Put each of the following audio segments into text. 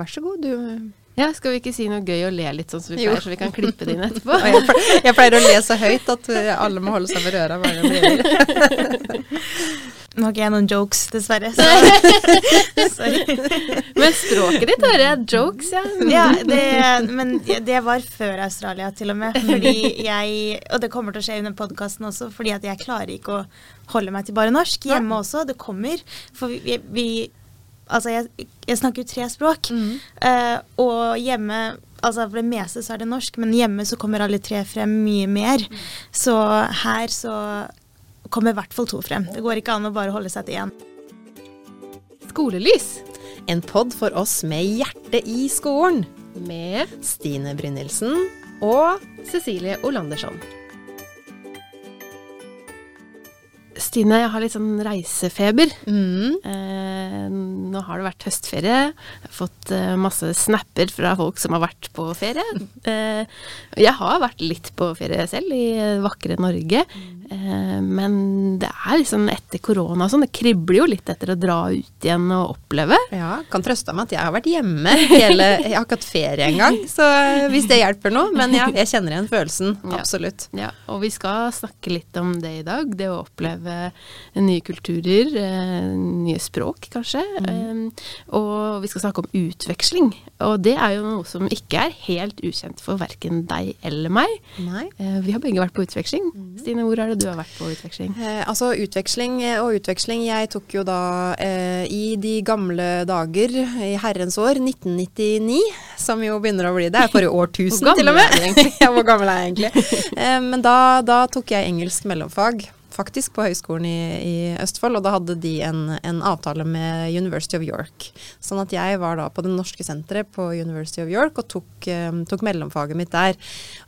vær så god, du Ja, Skal vi ikke si noe gøy og le litt sånn som vi Jo. pleier, så vi kan klippe det inn etterpå? Jeg, pleier, jeg pleier å le så høyt at uh, alle må holde seg ved øra hver gang det gjelder. Nå har ikke jeg noen jokes, dessverre. Så. Sorry. Men språket ditt hører jeg jokes, ja. Ja, det, men det var før Australia til og med. Fordi jeg, og det kommer til å skje under podkasten også, fordi at jeg klarer ikke å holde meg til bare norsk. Hjemme også. Det kommer. For vi, vi Altså, jeg, jeg snakker jo tre språk. eh, og hjemme Altså For det meste så er det norsk, men hjemme så kommer alle tre frem mye mer. Så her så kommer i hvert fall to frem. Det går ikke an å bare holde seg til én. Skolelys En pod for oss med hjerte i skolen. med Stine Brynildsen og Cecilie Olandersson. Stine, jeg har litt sånn reisefeber. mm, Eh, nå har det vært høstferie. Jeg har fått eh, masse snapper fra folk som har vært på ferie. Eh, jeg har vært litt på ferie selv, i eh, vakre Norge. Eh, men det er liksom etter korona og sånn, det kribler jo litt etter å dra ut igjen og oppleve. ja, kan trøste meg at jeg har vært hjemme hele Jeg har ikke hatt ferie engang, så hvis det hjelper noe. Men ja, jeg kjenner igjen følelsen. Absolutt. Ja, og vi skal snakke litt om det i dag. Det å oppleve nye kulturer, eh, nye språk kanskje. Mm. og vi skal snakke om utveksling. Og det er jo noe som ikke er helt ukjent for verken deg eller meg. Nei. Eh, vi har begge vært på utveksling. Stine, hvor er det du har vært på utveksling? Eh, altså utveksling eh, og utveksling. Jeg tok jo da eh, i de gamle dager, i herrens år, 1999, som jo begynner å bli det, er forrige årtusen til og med. du ja, hvor gammel er jeg egentlig? Eh, men da, da tok jeg engelsk mellomfag. Faktisk på Høgskolen i, i Østfold, og da hadde de en, en avtale med University of York. Sånn at jeg var da på det norske senteret på University of York og tok, eh, tok mellomfaget mitt der.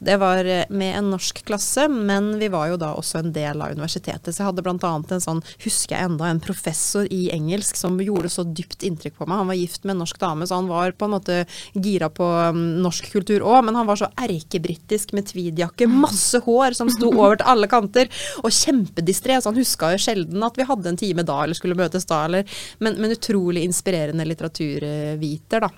Det var eh, med en norsk klasse, men vi var jo da også en del av universitetet. Så jeg hadde bl.a. en sånn, husker jeg enda, en professor i engelsk som gjorde så dypt inntrykk på meg. Han var gift med en norsk dame, så han var på en måte gira på um, norsk kultur òg, men han var så erkebritisk med tweedjakke, masse hår som sto over til alle kanter, og kjempedistré, Altså, han huska jo sjelden at vi hadde en time da, eller skulle møtes da, eller Men, men utrolig inspirerende litteraturviter, da.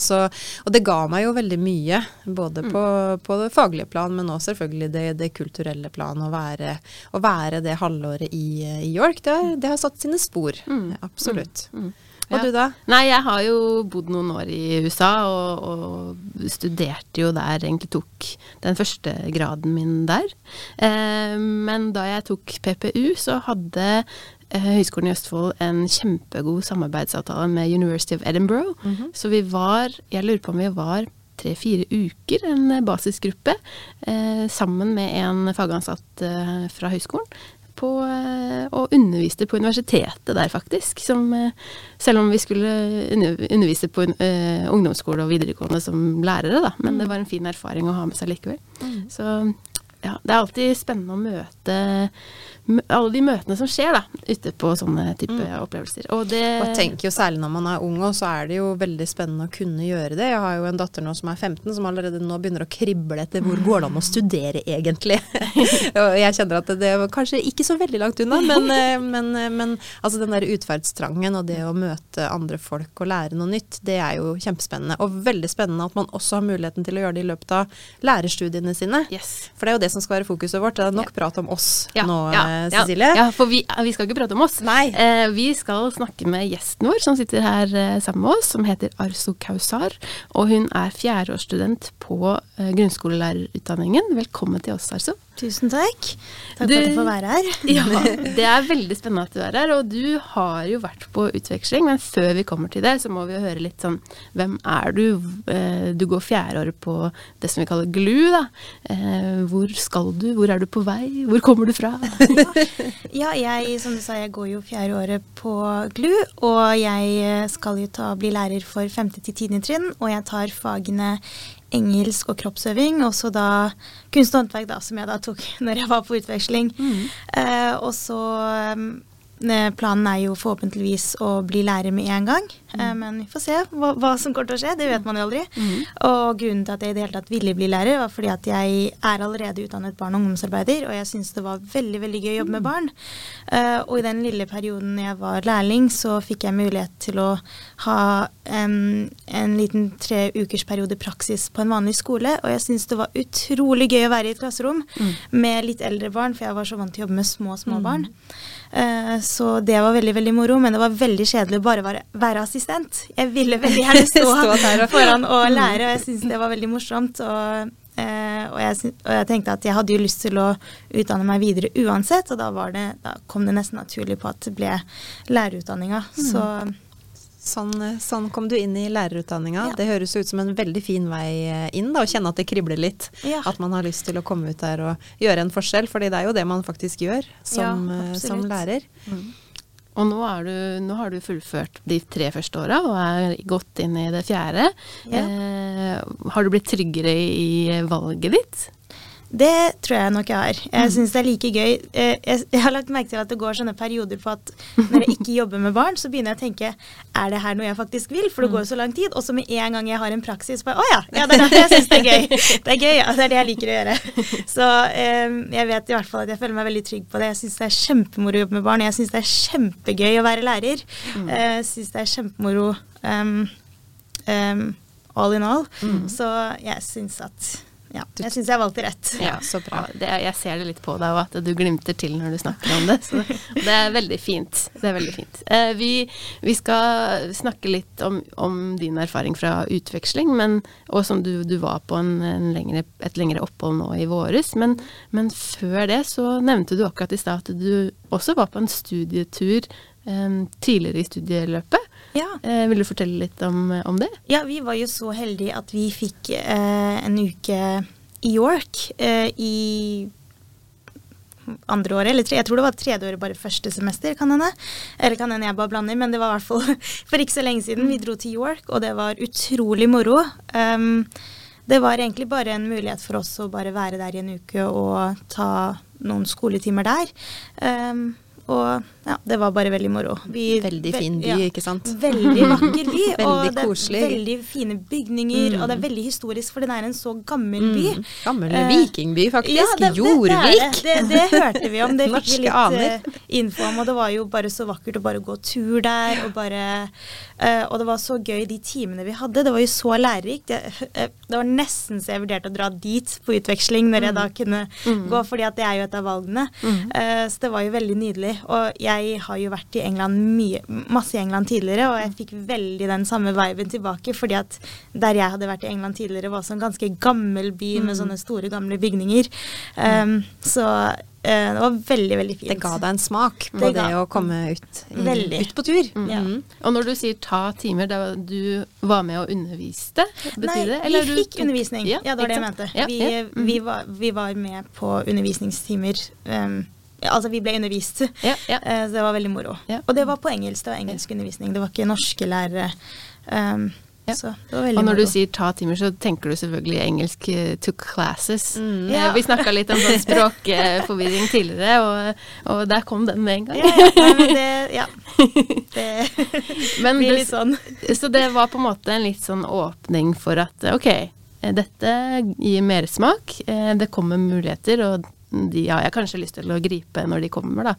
Så, og det ga meg jo veldig mye, både på, på det faglige plan, men også selvfølgelig det, det kulturelle plan. Å være, å være det halvåret i, i York, det, har- det har satt sine spor. Absolutt. Mm. Og Ja. du da? Nei, jeg har jo bodd noen år i USA, og, og studerte jo der, egentlig tok den første graden min der. Eh, men da jeg tok PPU, så hadde eh, Høgskolen i Østfold en kjempegod samarbeidsavtale med University of Edinburgh. Så vi var, jeg lurer på om vi var tre-fire uker, en basisgruppe, eh, sammen med en fagansatt eh, fra høyskolen. På, eh, og underviste på universitetet der, faktisk. Som, eh, selv om vi skulle undervise på eh, ungdomsskole og videregående som lærere, da. Men det var en fin erfaring å ha med seg likevel. Så ja, det er alltid spennende å møte mø- alle de møtene som skjer da, ute på sånne type opplevelser. Og det Og jeg tenker jo særlig når man er ung, og så er det jo veldig spennende å kunne gjøre det. Jeg har jo en datter nå som er 15, som allerede nå begynner å krible etter hvor går det an å studere egentlig. og jeg kjenner at det var kanskje ikke så veldig langt unna, men, eh, men, eh, men altså den der utferdstrangen og det å møte andre folk og lære noe nytt, det er jo kjempespennende. Og veldig spennende at man også har muligheten til å gjøre det i løpet av lærerstudiene sine. Yes. For det er jo det som skal være fokuset vårt. Det er nok prat om oss Ja, nå, eh, ja. Cecilie. Ja, for vi, vi skal ikke prate om oss. Nei. Eh, vi skal snakke med gjesten vår, som sitter her eh, sammen med oss, som heter Arso Kausar. Og hun er fjerdeårsstudent på eh, grunnskolelærerutdanningen. Velkommen til oss, Arso. Tusen takk. Takk Du- for at jeg får være her. Ja, det er veldig spennende at du er her. Og du har jo vært på utveksling, men før vi kommer til det, så må vi jo høre litt sånn Hvem er du? Eh, Du går fjerdeåret på det som vi kaller GLU, da. Eh, Hvor skal du? Hvor er du på vei? Hvor kommer du fra? Ja, jeg, som du sa, jeg går jo fjerde året på GLU, og jeg skal jo ta, bli lærer for femte til tiende trinn, og jeg tar fagene engelsk og kroppsøving, og så da kunst og håndverk, da, som jeg da tok når jeg var på utveksling. Eh, og så um, eh, planen er jo forhåpentligvis å bli lærer med en gang. Mm. men vi får se hva, hva som kommer til å skje. Det vet man jo aldri. Og grunnen til at jeg i det hele tatt ville bli lærer, var fordi at jeg er allerede utdannet barn- og ungdomsarbeider, og jeg syns det var veldig veldig gøy å jobbe med barn. Uh, og i den lille perioden jeg var lærling, så fikk jeg mulighet til å ha um, en liten tre ukers periode praksis på en vanlig skole, og jeg syns det var utrolig gøy å være i et klasserom med litt eldre barn, for jeg var så vant til å jobbe med små, små barn. Eh, så det var veldig veldig moro, men det var veldig kjedelig å bare være, være assistent. Jeg ville veldig gjerne stå, Stå foran og lære, og jeg syntes det var veldig morsomt. Og, eh, og, jeg, og jeg tenkte at jeg hadde jo lyst til å utdanne meg videre uansett, og da, var det, da kom det nesten naturlig på at det ble lærerutdanninga. Så Sånn, eh, sånn kom du inn i lærerutdanninga. Ja. Det høres ut som en veldig fin vei eh, inn, da, å kjenne at det kribler litt. Ja. At man har lyst til å komme ut der og gjøre en forskjell, fordi det er jo det man faktisk gjør som, Ja, eh, som lærer. lærer. Og nå, er du, nå har du fullført de tre første åra og er gått inn i det fjerde. Ja. Eh, har du blitt tryggere i valget ditt? Det tror jeg nok jeg har. Jeg syns det er like gøy. Eh, Jeg, har lagt merke til at det går sånne perioder på at når jeg ikke jobber med barn, så begynner jeg å tenke er det her noe jeg faktisk vil? For det går jo så lang tid. Og så med en gang jeg har en praksis, bare å ja, ja, det er derfor jeg syns det er gøy. Det er gøy, ja. Det er det jeg liker å gjøre. Så eh, jeg vet i hvert fall at jeg føler meg veldig trygg på det. Jeg syns det er kjempemoro å jobbe med barn. Jeg syns det er kjempegøy å være lærer. Eh, Jeg syns det er kjempemoro um, um, all in all. Så jeg syns at ja, jeg syns jeg valgte rett. Ja, så bra. Det, jeg ser det litt på deg, og at du glimter til når du snakker om det. Så det er veldig fint. Det er veldig fint. Eh, vi, vi skal snakke litt om, om din erfaring fra utveksling, men, og som du, du var på en, en lengre, et lengre opphold nå i våres. Men, men før det så nevnte du akkurat i stad at du også var på en studietur eh, tidligere i studieløpet. Ja. Eh, vil du fortelle litt om, om det? Ja, vi var jo så heldige at vi fikk eh, en uke i York eh, i andre året, eller tre, jeg tror det var tredje året, bare første semester, kan hende. Eller kan hende jeg bare blander, men det var i hvert fall for ikke så lenge siden. Vi dro til York, og det var utrolig moro. Um, det var egentlig bare en mulighet for oss å bare være der i en uke og ta noen skoletimer der. Um, og ja, det var bare veldig moro. Vi, Veldig fin by, ja. ikke sant? Veldig vakker by. og Veldig det er koselig. veldig fine bygninger, og det er veldig historisk, for den er en så gammel by. Mm. Gammel Eh, vikingby, faktisk. Ja, det, Jorvik. det. Det, det hørte vi om. Det fikk vi litt aner. eh, info om, og det var jo bare så vakkert å bare gå tur der, og bare eh, Og det var så gøy de timene vi hadde. Det var jo så lærerikt. Det, eh, det var nesten så jeg vurderte å dra dit på utveksling når jeg da kunne gå, fordi at det er jo et av valgene. Eh, så det var jo veldig nydelig. Og jeg har jo vært i England mye, masse i England tidligere, og jeg fikk veldig den samme viben tilbake, fordi at der jeg hadde vært i England tidligere, var også en ganske gammel by med sånne store, gamle bygninger. Um, så uh, det var veldig, veldig fint. Det ga deg en smak på Det det, å komme ut, i, Veldig. ut på tur. Ja. Mhm. Og når du sier ta timer, da du var med og underviste, betyr Nei, det? vi fikk tok- undervisning. Ja, det var det jeg mente. Ja, vi, ja. Mm. vi, var, vi var med på undervisningstimer. Um, altså, vi ble undervist. Ja, ja. Eh, så det var veldig moro. Ja. Og det var på engelsk. Det var engelsk undervisning. Det var ikke norske lærere. Um, Ja. Så det var veldig moro. Og når moro. du sier ta timer, så tenker du selvfølgelig engelsk eh, took classes. Mm. Eh, Ja. Vi snakka litt om sånn språkforvirring tidligere, og, og der kom den med en gang. ja, ja, nei, men det, ja. det blir litt sånn. Så det var på en måte en litt sånn åpning for at ok, dette gir mersmak, det kommer muligheter, og de har jeg kanskje lyst til å gripe når de kommer, da.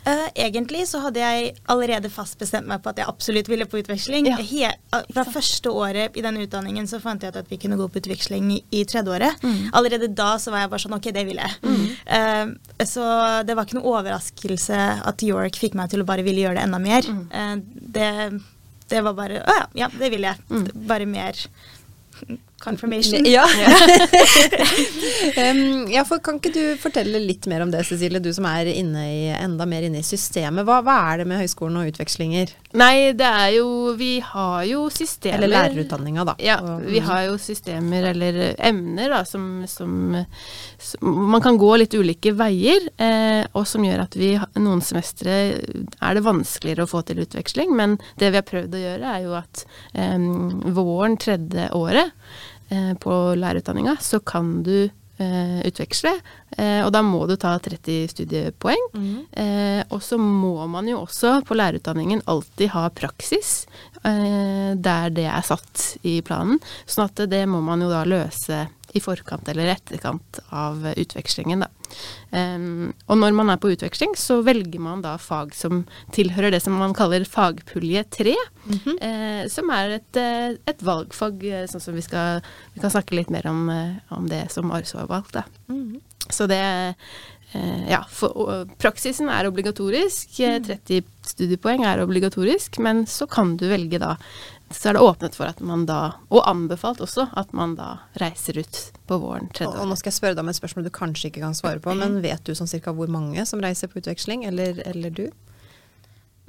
Uh, egentlig så hadde jeg allerede fast bestemt meg på at jeg absolutt ville på utveksling. Ja. He eh, fra første året i denne utdanningen så fant jeg ut at vi kunne gå på utveksling i, i tredje året. Mm. Allerede da så var jeg bare sånn ok, det vil jeg. Eh, så det var ikke noe overraskelse at York fikk meg til å bare ville gjøre det enda mer. Mm. Det, det var bare Å ja, ja, det vil jeg. Mm. Bare mer confirmation. Ja. um, ja, kan ikke du fortelle litt mer om det, Cecilie, du som er inne i, enda mer inne i systemet. Hva, hva er det med høyskolen og utvekslinger? Nei, det er jo Vi har jo systemer Eller lærerutdanninga, da. Ja, vi har jo systemer eller emner da, som, som, som Man kan gå litt ulike veier, eh, og som gjør at vi noen semestre er det vanskeligere å få til utveksling. Men det vi har prøvd å gjøre, er jo at eh, våren tredje året eh, på lærerutdanninga, så kan du eh, utveksle, eh, og da må du ta 30 studiepoeng. Mm. Eh, og så må man jo også på lærerutdanningen alltid ha praksis eh, der det er satt i planen. Sånn at det må man jo da løse i forkant eller etterkant av utvekslingen, da. Um, og når man er på utveksling, så velger man da fag som tilhører det som man kaller fagpulje 3, -hmm. uh, som er et, eh, et valgfag, eh, sånn som vi skal Vi kan snakke litt mer om, eh, om det som Arso har valgt, da. Mhm. Så det Ja, for, og, praksisen er obligatorisk. eh, 30 studiepoeng er obligatorisk, men så kan du velge da Så er det åpnet for at man da, og anbefalt også, at man da reiser ut på våren tredje og nå skal jeg spørre deg om et spørsmål du kanskje ikke kan svare på, men vet du sånn cirka hvor mange som reiser på utveksling, eller, eller du?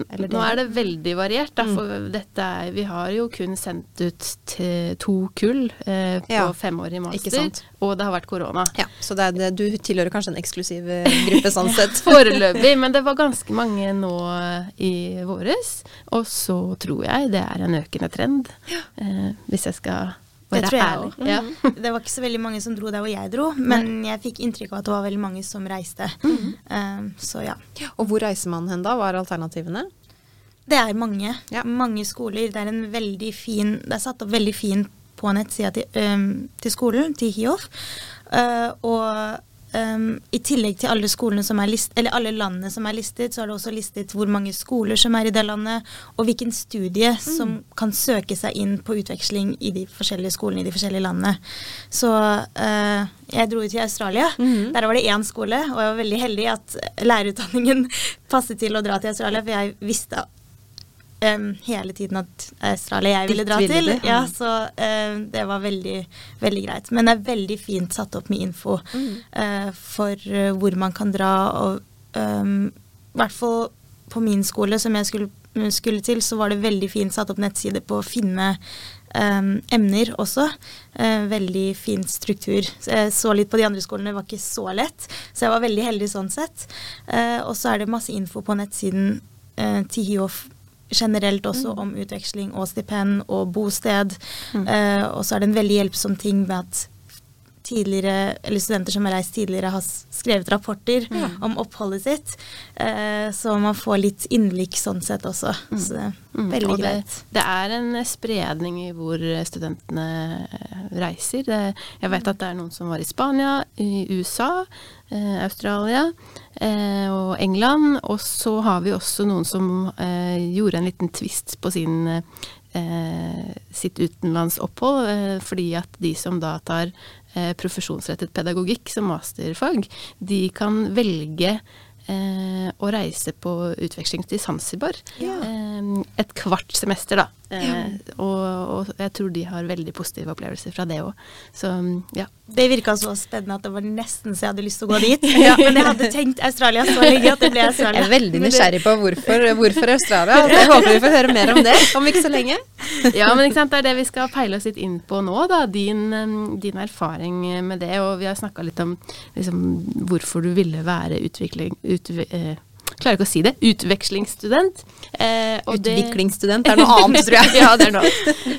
Nå er det veldig variert, da, Mm. for dette er, vi har jo kun sendt ut til to kull eh, på Ja, femårig master, og det har vært korona. Ja, så det er, du tilhører kanskje en eksklusiv eh, gruppe sånn sett. Foreløpig, men det var ganske mange nå i våres. Og så tror jeg det er en økende trend, eh, hvis jeg skal Det tror jeg også. Ja. Det var ikke så veldig mange som dro der hvor jeg dro, men jeg fikk inntrykk av at det var veldig mange som reiste. Mhm. uh, så ja. Og hvor reiser man hen da? Hva er alternativene? Det er mange. Ja. Mange skoler. Det er en veldig fin Det er satt opp veldig fin på nettsida til, um, til skolen, til HIOF. Uh, og um, i tillegg til alle som list, eller alle landene som er listet, så er det også listet hvor mange skoler som er i det landet, og hvilken studie som kan søke seg inn på utveksling i de forskjellige skolene i de forskjellige landene. Så uh, jeg dro ut til Australia. Mm. Der var det én skole, og jeg var veldig heldig at lærerutdanningen passet til å dra til Australia, for jeg visste em, hele tiden at Australia jeg ville dra ville til. Ja, mm. så um, det var veldig, veldig greit. Men det er veldig fint satt opp med info eh, for uh, hvor man kan dra. Og um, i hvert fall på min skole, som jeg skulle, skulle til, så var det veldig fint satt opp nettside på å finne em, emner også. Eh, veldig fin struktur. Så jeg så litt på de andre skolene, det var ikke så lett. Så jeg var veldig heldig sånn sett. Eh, og så er det masse info på nettsiden uh, til HIOF generelt også om utveksling og stipend og bosted. Eh, og så er det en veldig hjelpsom ting med at tidligere, eller studenter som har reist tidligere, har skrevet rapporter om oppholdet sitt. Eh, så man får litt innblikk sånn sett også. Så det er Mm, veldig mm. greit. det er en spredning i hvor studentene eh, reiser. Det, jeg vet at det er noen som var i Spania, i USA, eh, Australia eh, og England. Og så har vi også noen som eh, gjorde en liten twist på sin, eh, sitt utenlandsopphold, eh, fordi at de som da tar eh, profesjonsrettet pedagogikk som masterfag, de kan velge eh, å reise på utveksling til Zanzibar. Ja. Eh, et kvart semester, da. Eh, og, og jeg tror de har veldig positive opplevelser fra det òg. Så ja. Det virka så spennende at det var nesten så jeg hadde lyst til å gå dit. Men jeg hadde tenkt Australia så lenge at det ble Australia. Jeg er veldig nysgjerrig på hvorfor, hvorfor Australia. Altså, Jeg håper vi får høre mer om det om ikke så lenge. ja, men sant, det er det vi skal peile oss litt inn på nå, da. Din, eh, din erfaring med det. Og vi har snakka litt om liksom, hvorfor du ville være utvikling... Eh, klarer ikke å si det. Utvekslingsstudent. Eh, og det- Utviklingsstudent er noe annet, tror jeg. ja, det er noe.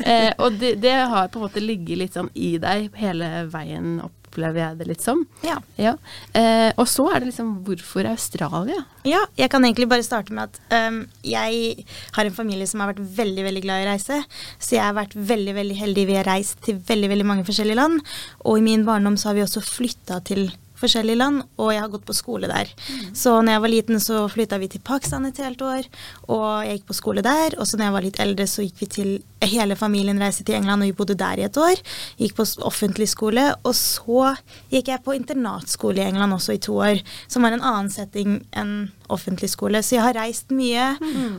Eh, og det, det har på en måte ligget litt sånn i deg hele veien, opplever jeg det litt som. Ja. Ja. Eh, og så er det liksom hvorfor Australia? Ja, jeg kan egentlig bare starte med at um, jeg har en familie som har vært veldig veldig glad i å reise. Så jeg har vært veldig veldig heldig. Vi har reist til veldig veldig mange forskjellige land. Og i min barndom så har vi også flytta til forskjellige land, og jeg har gått på skole der. Så når jeg var liten, så flytta vi til Pakistan et helt år, og jeg gikk på skole der. Og så når jeg var litt eldre, så gikk vi til Hele familien reiste til England, og vi bodde der i et år. Gikk på offentlig skole, og så gikk jeg på internatskole i England også i to år, som var en annen setting enn offentlig skole. Så jeg har reist mye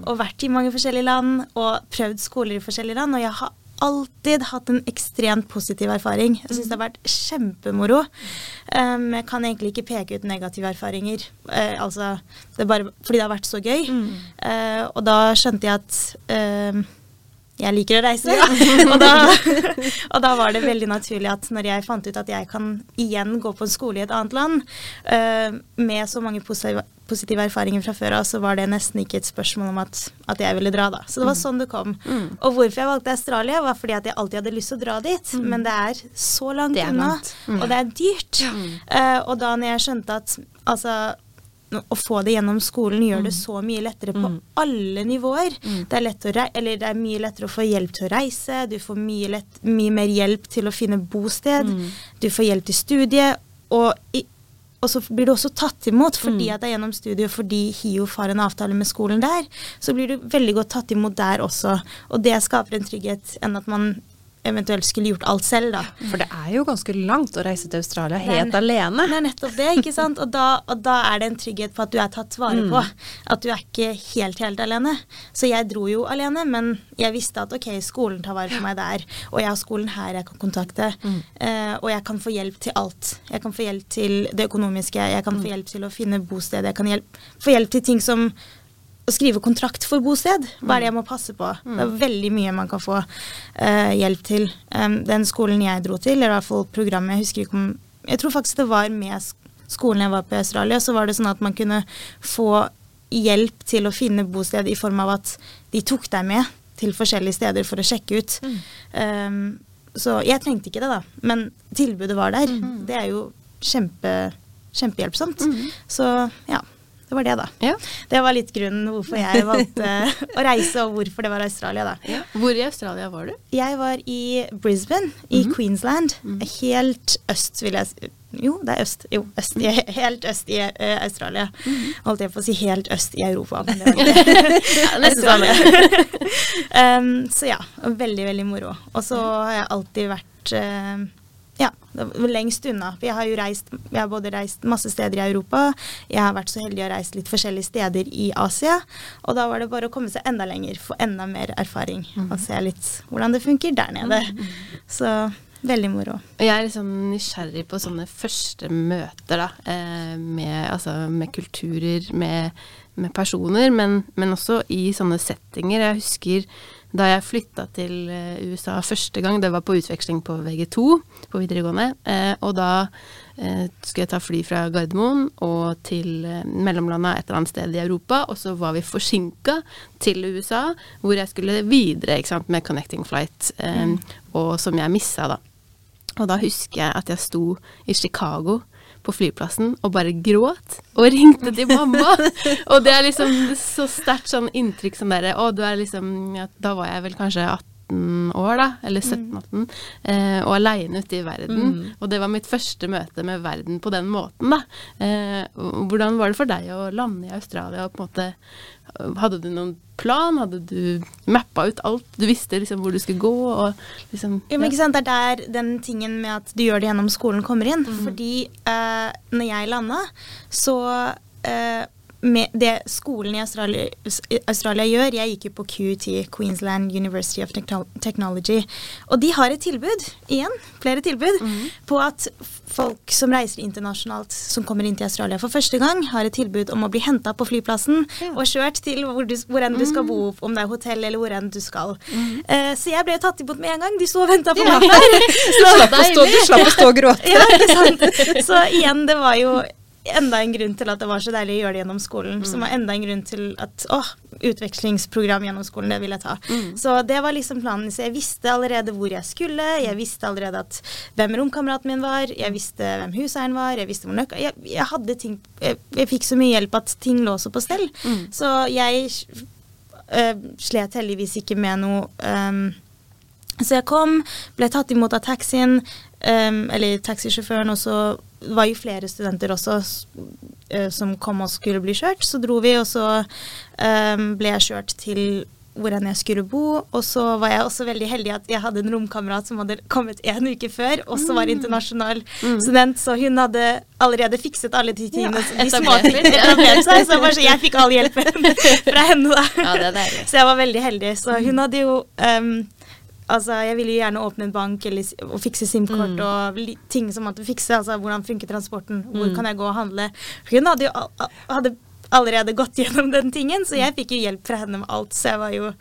og vært i mange forskjellige land og prøvd skoler i forskjellige land, og jeg har alltid hatt en ekstremt positiv erfaring. Jeg syns det har vært kjempemoro. Um, jeg kan egentlig ikke peke ut negative erfaringer, uh, altså, det er bare fordi det har vært så gøy. Eh, og da skjønte jeg at uh, jeg liker å reise. og, da, og da var det veldig naturlig at når jeg fant ut at jeg kan igjen gå på en skole i et annet land, eh, med så mange positive, positive erfaringer fra før av, så var det nesten ikke et spørsmål om at, at jeg ville dra, da. Så det var sånn det kom. Mm. Og hvorfor jeg valgte Australia, var fordi at jeg alltid hadde lyst til å dra dit. Men det er så langt er unna, langt. og det er dyrt. Uh, og da når jeg skjønte at altså å få det gjennom skolen gjør det så mye lettere på alle nivåer. Det, er eller det er mye lettere å få hjelp til å reise, du får mye, lett, mye mer hjelp til å finne bosted, du får hjelp til studie, og, i, og så blir du også tatt imot fordi at det er gjennom studiet, fordi HIOF har en avtale med skolen der, så blir du veldig godt tatt imot der også. Og det skaper en trygghet enn at man eventuelt skulle gjort alt selv, da. For det er jo ganske langt å reise til Australia Det er helt alene. Det er nettopp det, ikke sant. Og da, og da er det en trygghet på at du er tatt vare på. At du er ikke helt, helt alene. Så jeg dro jo alene, men jeg visste at ok, skolen tar vare på meg der. Og jeg har skolen her jeg kan kontakte. Eh, og jeg kan få hjelp til alt. Jeg kan få hjelp til det økonomiske, jeg kan få hjelp til å finne bosted, jeg kan hjelp, få hjelp til ting som å skrive kontrakt for bosted. Hva er det jeg må passe på? Det er veldig mye man kan få uh, hjelp til. Um, den skolen jeg dro til, eller i hvert fall programmet, jeg husker ikke om Jeg tror faktisk det var med skolen jeg var på i Australia, så var det sånn at man kunne få hjelp til å finne bosted i form av at de tok deg med til forskjellige steder for å sjekke ut. Um, så jeg trengte ikke det, da. Men tilbudet var der. Det er jo kjempe, kjempehjelpsomt. Så ja. Det var det, da. Ja. Det var litt grunnen hvorfor jeg valgte å reise, og hvorfor det var Australia, da. Hvor i Australia var du? Jeg var i Brisbane, i Queensland. Helt øst, vil jeg si. Jo, det er øst. Jo, øst i, helt øst i uh, Australia. Holdt jeg på å si helt øst i Europa, men det var det. um, så ja, veldig, veldig moro. Og så har jeg alltid vært eh, ja, lengst unna. Jeg har jo reist, jeg har både reist masse steder i Europa, jeg har vært så heldig å reise litt forskjellige steder i Asia, og da var det bare å komme seg enda lenger, få enda mer erfaring, og se litt hvordan det funker der nede. Så veldig moro. Jeg er liksom nysgjerrig på sånne første møter da, eh, med, altså, med kulturer, med, med personer, men, men også i sånne settinger. Jeg husker da jeg flytta til eh, USA første gang, det var på utveksling på VG2 på videregående, eh, og da eh, skulle jeg ta fly fra Gardermoen og til mellomlanda et eller annet sted i Europa, og så var vi forsinka til USA, hvor jeg skulle videre sant, med connecting flight, eh, og som jeg missa da. Og da husker jeg at jeg sto i Chicago på flyplassen og bare gråt og ringte til mamma. og det er liksom så sterkt sånn inntrykk som dere Å, du er liksom ja, Da var jeg vel kanskje 18 år, da. Eller 17-18. Eh, og aleine ute i verden. Og det var mitt første møte med verden på den måten, da. Eh, hvordan var det for deg å lande i Australia og på en måte hadde du noen plan? Hadde du mappa ut alt? Du visste liksom hvor du skulle gå? Og liksom, Jo, men ikke sant, Det er der den tingen med at du gjør det gjennom skolen kommer inn. Fordi uh, når jeg landa, så med det skolen i Australia, Australia gjør Jeg gikk jo på QUT, Queensland University of Technology. Og de har et tilbud, igjen, flere tilbud, på at folk som reiser internasjonalt, som kommer inn til Australia for første gang, har et tilbud om å bli henta på flyplassen og kjørt til hvor, du, hvor enn du skal bo, om det er hotell eller hvor enn du skal. Eh, så jeg ble tatt imot med en gang. De sto og venta på meg å stå, du slapp å stå og gråte. Ja, ikke sant? Så igjen, det var jo enda en grunn til at det var så deilig å gjøre det gjennom skolen. Som var enda en grunn til at å, utvekslingsprogram gjennom skolen, det vil jeg ta. Så det var liksom planen. Så jeg visste allerede hvor jeg skulle. Jeg visste allerede at hvem romkameraten min var. Jeg visste hvem huseieren var. Jeg visste hvor nøkka jeg, jeg hadde ting jeg, jeg fikk så mye hjelp at ting lå så på stell. Så jeg øh, slet heldigvis ikke med noe øh, så jeg kom, ble tatt imot av taxien, um, eller taxisjåføren, og så var jo flere studenter også eh, som kom og skulle bli kjørt. Så dro vi, og så um, ble jeg kjørt til hvor jeg skulle bo. Og så var jeg også veldig heldig at jeg hadde en romkamerat som hadde kommet en uke før, også var internasjonal student, så hun hadde allerede fikset alle de tingene. Ja, etablert seg, så bare så jeg fikk all hjelpen fra henne, da. Ja. Så jeg var veldig heldig. Så hun hadde jo um, Altså, jeg ville jo gjerne åpne en bank eller, og fikse SIM-kort og li, ting som måtte fikse. Altså, hvordan funker transporten? Hvor kan jeg gå og handle? Hun hadde jo hadde allerede gått gjennom den tingen, så jeg fikk jo hjelp fra henne med alt. Så jeg var jo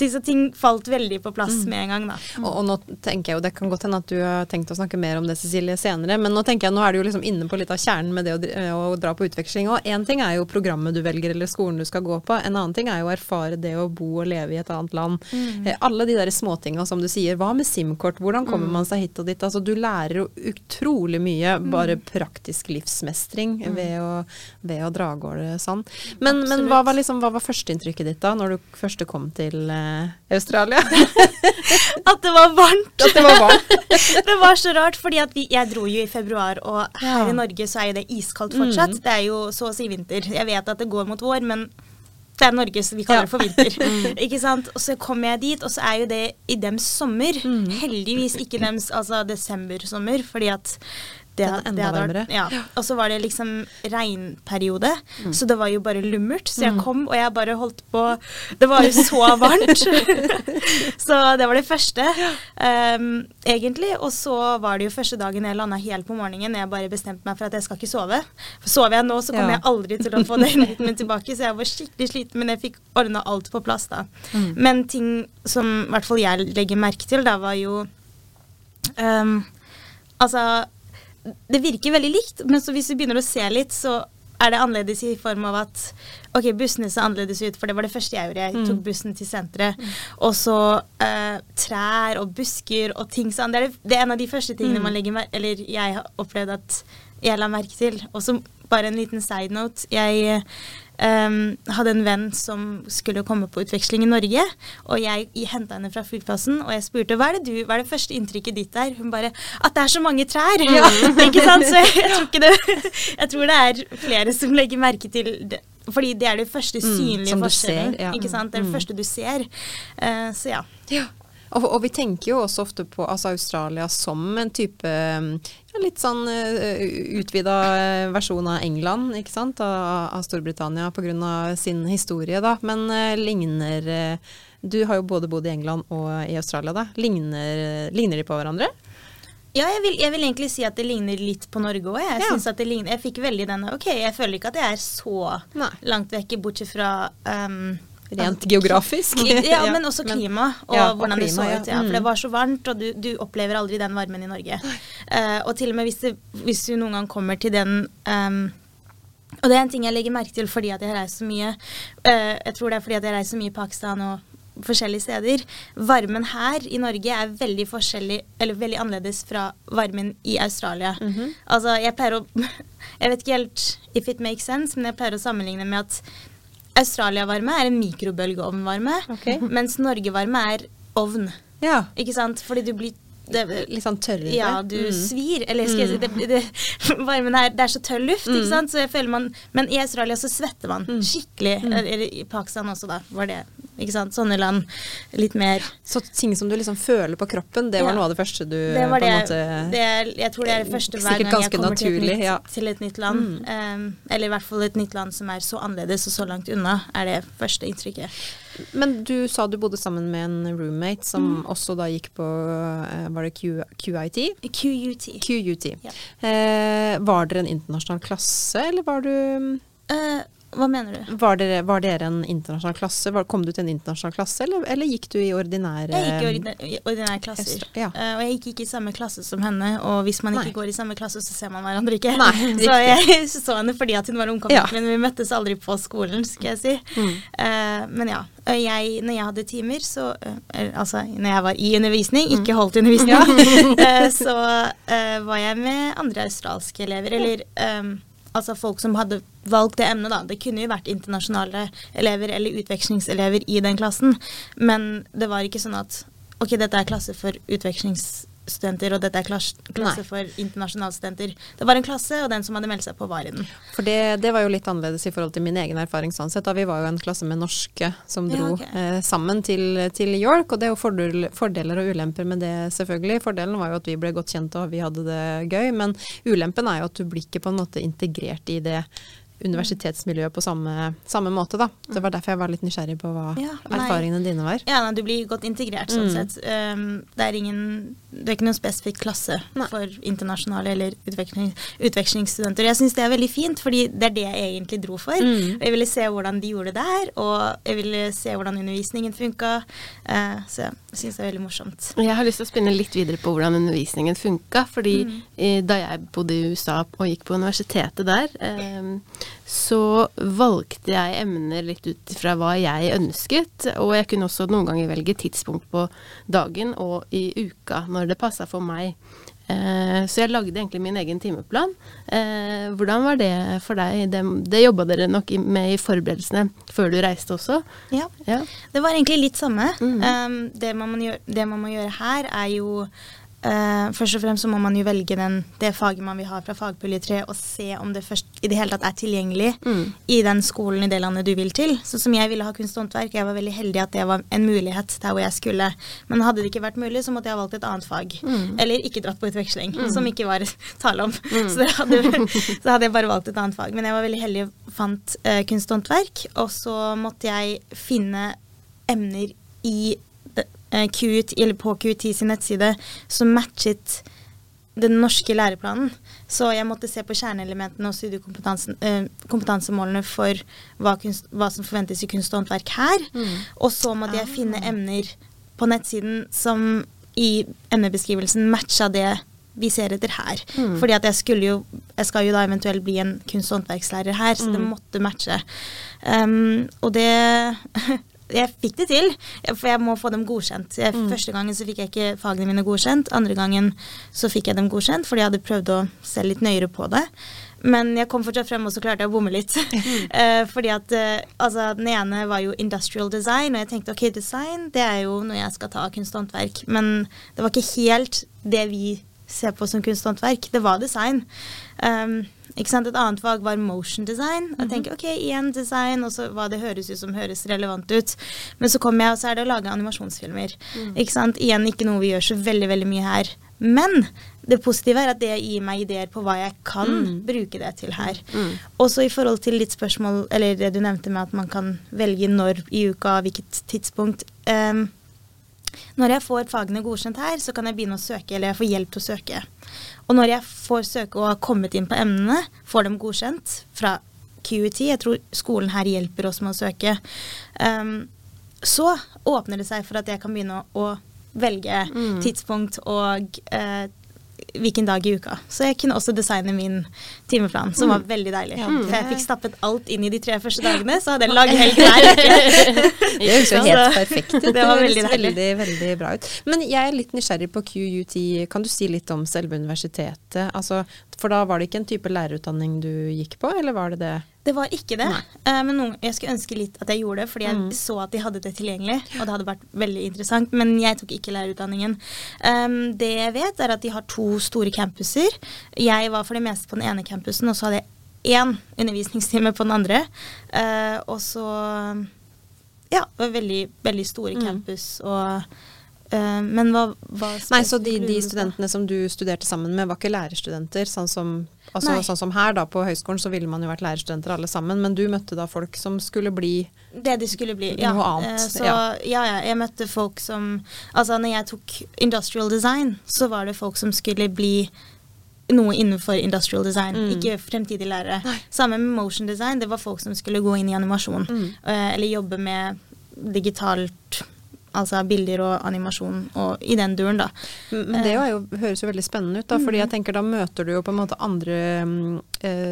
Så ting falt veldig på plass med en gang, da. Og, og nå tenker jeg jo, Det kan godt hende at du har tenkt å snakke mer om det Cecilie, senere, men nå tenker jeg, nå er du jo liksom inne på litt av kjernen med det å, å dra på utveksling. Og én ting er jo programmet du velger eller skolen du skal gå på, en annen ting er jo å erfare det å bo og leve i et annet land. Eh, alle de der småtinga som du sier. Hva med SIM-kort, hvordan kommer man seg hit og dit? Altså Du lærer jo utrolig mye, bare praktisk livsmestring ved, å, ved å dra av gårde sånn. Men, men hva var liksom, hva var førsteinntrykket ditt da, når du først kom til uh, Australia? At det var varmt! At det var varmt? det var så rart, fordi vi, jeg dro jo i februar, og her Ja. i Norge så er jo det iskaldt fortsatt. Det er jo så å si vinter. Jeg vet at det går mot vår, men det er Norge, så vi kaller det for vinter. Ikke sant? Og så kommer jeg dit, og så er jo det i dems sommer. Heldigvis ikke dems altså desember-sommer, fordi at det, Den er enda det varmere. vært, ja. Og så var det liksom regnperiode, så det var jo bare lummert. Så jeg kom, og jeg bare holdt på Det var jo så varmt. så det var det første, um, egentlig. Og så var det jo første dagen jeg landa helt på morgenen. Jeg bare bestemte meg for at jeg skal ikke sove. For sover jeg nå, så kommer Ja. jeg aldri til å få døgnrytmen tilbake. Så jeg var skikkelig sliten, men jeg fikk ordna alt på plass da. Men ting som i hvert fall jeg legger merke til, da var jo um, Altså det virker veldig likt, men så hvis vi begynner å se litt, så er det annerledes i form av at ok, bussene ser annerledes ut, for det var det første jeg gjorde. Jeg tok bussen til senteret. Og så uh, trær og busker og ting sånn. Det er, det, det er en av de første tingene man legger mer Eller jeg har opplevd at jeg la merke til. Og så bare en liten side note. Jeg ehm, hadde en venn som skulle komme på utveksling i Norge, og jeg henta henne fra flyplassen, og jeg spurte hva er det du, hva er det første inntrykket ditt der? Hun bare at det er så mange trær! ikke sant? Så jeg, jeg, tror ikke det, jeg tror det er flere som legger merke til det. Fordi det er det første synlige som du forskjellen. ser, ja. ikke sant? Det er det første du ser. Uh, så ja. Ja. Og, og vi tenker jo også ofte på altså Australia som en type ja, litt sånn uh, utvida versjon av England, ikke sant? Av, av Storbritannia pga. sin historie, da. Men uh, ligner uh, Du har jo både bodd i England og i Australia, da. Ligner, ligner de på hverandre? Ja, jeg vil, jeg vil egentlig si at det ligner litt på Norge òg. Jeg, Ja. synes at det ligner- jeg fikk veldig denne Ok, jeg føler ikke at jeg er så Nei. langt vekke, bortsett fra um, Rent geografisk. ja, men også klima, og ja, og hvordan det så ut. ja. Ja, for det Mm. var så varmt, og du, du opplever aldri den varmen i Norge. Uh, og til og med hvis, det, hvis du noen gang kommer til den um, Og det er en ting jeg legger merke til fordi at jeg reiser så mye. Uh, jeg tror det er fordi at jeg reiser så mye i Pakistan og forskjellige steder. Varmen her i Norge er veldig forskjellig, eller veldig annerledes fra varmen i Australia. Mhm. Altså, jeg pleier å Jeg vet ikke helt if it makes sense, men jeg pleier å sammenligne med at Australia-varme er en mikrobølgeovnvarme, okay. mens Norge-varme er ovn. Ja. Ikke sant? Fordi du blir det, Litt sånn tørrere. ja, du Mm. svir. Eller skal jeg si det, det, Varmen her, det er så tørr luft, ikke sant. Så jeg føler man Men i Australia så svetter man skikkelig. Eller i Pakistan også, da. Var det. Ikke sant. Sånne land. Litt mer Så ting som du liksom føler på kroppen, det var Ja. noe av det første du Det var på en måte det er- Jeg tror det er det første hver gang jeg kommer kommer til et, nytt, ja. til et nytt land. Um, eller i hvert fall et nytt land som er så annerledes og så langt unna, er det første inntrykket. Men du sa du bodde sammen med en roommate som også da gikk på eh, Var det Q, QIT? QUT. QUT. Ja. Eh, var dere en internasjonal klasse, eller var du Eh, hva mener du? Var dere, var dere en internasjonal klasse? Var, kom du til en internasjonal klasse, eller, eller gikk du i ordinære Jeg gikk i ordinære, ordinære klasser. Østre- ja. uh, og jeg gikk ikke i samme klasse som henne. Og hvis man ikke Nei. går i samme klasse, så ser man hverandre ikke. Nei, så jeg så henne fordi at hun var omkommet, Ja. men vi møttes aldri på skolen, skal jeg si. Mm. Uh, men ja. Jeg, når jeg hadde timer, så uh, Altså når jeg var i undervisning, Mm. ikke holdt undervisning, eh, så var jeg med andre australske elever. Eller eh, altså folk som hadde valgt det emnet, da. Det kunne jo vært internasjonale elever eller utvekslingselever i den klassen, men det var ikke sånn at ok, dette er klasse for utvekslingsstudenter, og dette er klasse, klasse for internasjonale studenter. Det var en klasse, og den som hadde meldt seg på, var i den. For det, det var jo litt annerledes i forhold til min egen erfaring sånn sett. Da vi var jo en klasse med norske som Ja, dro eh, sammen til, til York, og det er jo fordel, fordeler og ulemper med det selvfølgelig. Fordelen var jo at vi ble godt kjent og vi hadde det gøy, men ulempen er jo at du blir ikke på en måte integrert i det universitetsmiljøet på samme, samme måte, da. Det var derfor jeg var litt nysgjerrig på hva Ja, erfaringene dine var. Ja, nei, du blir godt integrert sånn Mm. sett. Um, det er ingen Det er ikke noen spesifikk klasse Nei. for internasjonale eller utveksling, utvekslingsstudenter. Jeg syns det er veldig fint, fordi det er det jeg egentlig dro for. Mm. Jeg ville se hvordan de gjorde det der, og jeg ville se hvordan undervisningen funka. Uh, så jeg syns det er veldig morsomt. Jeg har lyst til å spinne litt videre på hvordan undervisningen funka. Fordi Mm. eh, da jeg bodde i USA og gikk på universitetet der, eh, så valgte jeg emner litt ut fra hva jeg ønsket. Og jeg kunne også noen ganger velge tidspunkt på dagen og i uka når det passa for meg. Eh, så jeg lagde egentlig min egen timeplan. Eh, hvordan var det for deg? Det, det jobba dere nok med i forberedelsene før du reiste også? Ja. Ja. Det var egentlig litt samme. Mhm. Um, det, man må gjøre, det man må gjøre her, er jo eh, Først og fremst så må man jo velge den, det faget man vil ha fra fagpulje 3, og se om det først i det hele tatt er tilgjengelig Mm. i den skolen i det landet du vil til. Sånn som jeg ville ha kunst og håndverk. Jeg var veldig heldig at det var en mulighet der hvor jeg skulle. Men hadde det ikke vært mulig, så måtte jeg ha valgt et annet fag. Mm. Eller ikke dratt på utveksling, som ikke var tale om. Så, det hadde, så hadde jeg bare valgt et annet fag. Men jeg var veldig heldig og fant uh, kunst og håndverk. Og så måtte jeg finne emner i QUT, eller på QUT sin nettside som matchet den norske læreplanen. Så jeg måtte se på kjerneelementene og studiekompetansemålene for hva, kunst, hva som forventes i kunst og håndverk her. Og så måtte jeg finne emner på nettsiden som i emnebeskrivelsen matcha det vi ser etter her. Mm. Fordi at jeg skulle jo Jeg skal jo da eventuelt bli en kunst- og håndverkslærer her, så det Mm. måtte matche. Um, og det Jeg fikk det til, for jeg må få dem godkjent. Jeg, Første gangen så fikk jeg ikke fagene mine godkjent. Andre gangen så fikk jeg dem godkjent, fordi jeg hadde prøvd å se litt nøyere på det. Men jeg kom fortsatt frem, og så klarte jeg å bomme litt. Eh, fordi at eh, altså, den ene var jo industrial design, og jeg tenkte ok, design det er jo noe jeg skal ta av kunst og håndverk. Men det var ikke helt det vi ser på som kunst og håndverk. Det var design. Um, ikke sant? Et annet fag var motion design. Og jeg tenker ok, igjen design, og så hva det høres ut som høres relevant ut. Men så kommer jeg, og så er det å lage animasjonsfilmer. Ikke sant? Igjen ikke noe vi gjør så veldig, veldig mye her. Men det positive er at det gir meg ideer på hva jeg kan bruke det til her. Mm. Også i forhold til ditt spørsmål, eller det du nevnte med at man kan velge når i uka, hvilket tidspunkt. Um, når jeg får fagene godkjent her, så kan jeg begynne å søke, eller jeg får hjelp til å søke. Og når jeg får søke og har kommet inn på emnene, får dem godkjent fra QET, jeg tror skolen her hjelper oss med å søke, um, så åpner det seg for at jeg kan begynne å, å velge Mm. tidspunkt og eh, hvilken dag i uka. Så jeg kunne også designe min timeplan, som var veldig deilig. Ja, For jeg fikk stappet alt inn i de tre første dagene, så hadde jeg en lang helg hver. Det høres jo helt perfekt ut. Det var veldig deilig. veldig, veldig bra ut. Men jeg er litt nysgjerrig på QUT. Kan du si litt om selve universitetet? Altså, for da var det ikke en type lærerutdanning du gikk på, eller var det det? Det var ikke det. Eh, men noen, jeg skulle ønske litt at jeg gjorde det, fordi jeg Mm. så at de hadde det tilgjengelig. Og det hadde vært veldig interessant. Men jeg tok ikke lærerutdanningen. Um, det jeg vet, er at de har to store campuser. Jeg var for det meste på den ene campusen, og så hadde jeg én undervisningstime på den andre. Uh, og så Ja, det var veldig, veldig store Mm. campus og eh, Men hva, hva Nei, så de, de studentene som du studerte sammen med, var ikke lærerstudenter? Sånn som, altså, sånn som her da på høyskolen, så ville man jo vært lærerstudenter alle sammen. Men du møtte da folk som skulle bli Det de skulle bli, ja. Noe annet, Eh, Så ja. ja. ja, jeg møtte folk som Altså når jeg tok industrial design, så var det folk som skulle bli noe innenfor industrial design, Mm. ikke fremtidige lærere. Samme med motion design, det var folk som skulle gå inn i animasjon. Mm. Uh, Eller jobbe med digitalt Altså bilder og animasjon og i den duren, da. Men det er jo, høres jo veldig spennende ut, da, fordi jeg tenker da møter du jo på en måte andre mm, eh,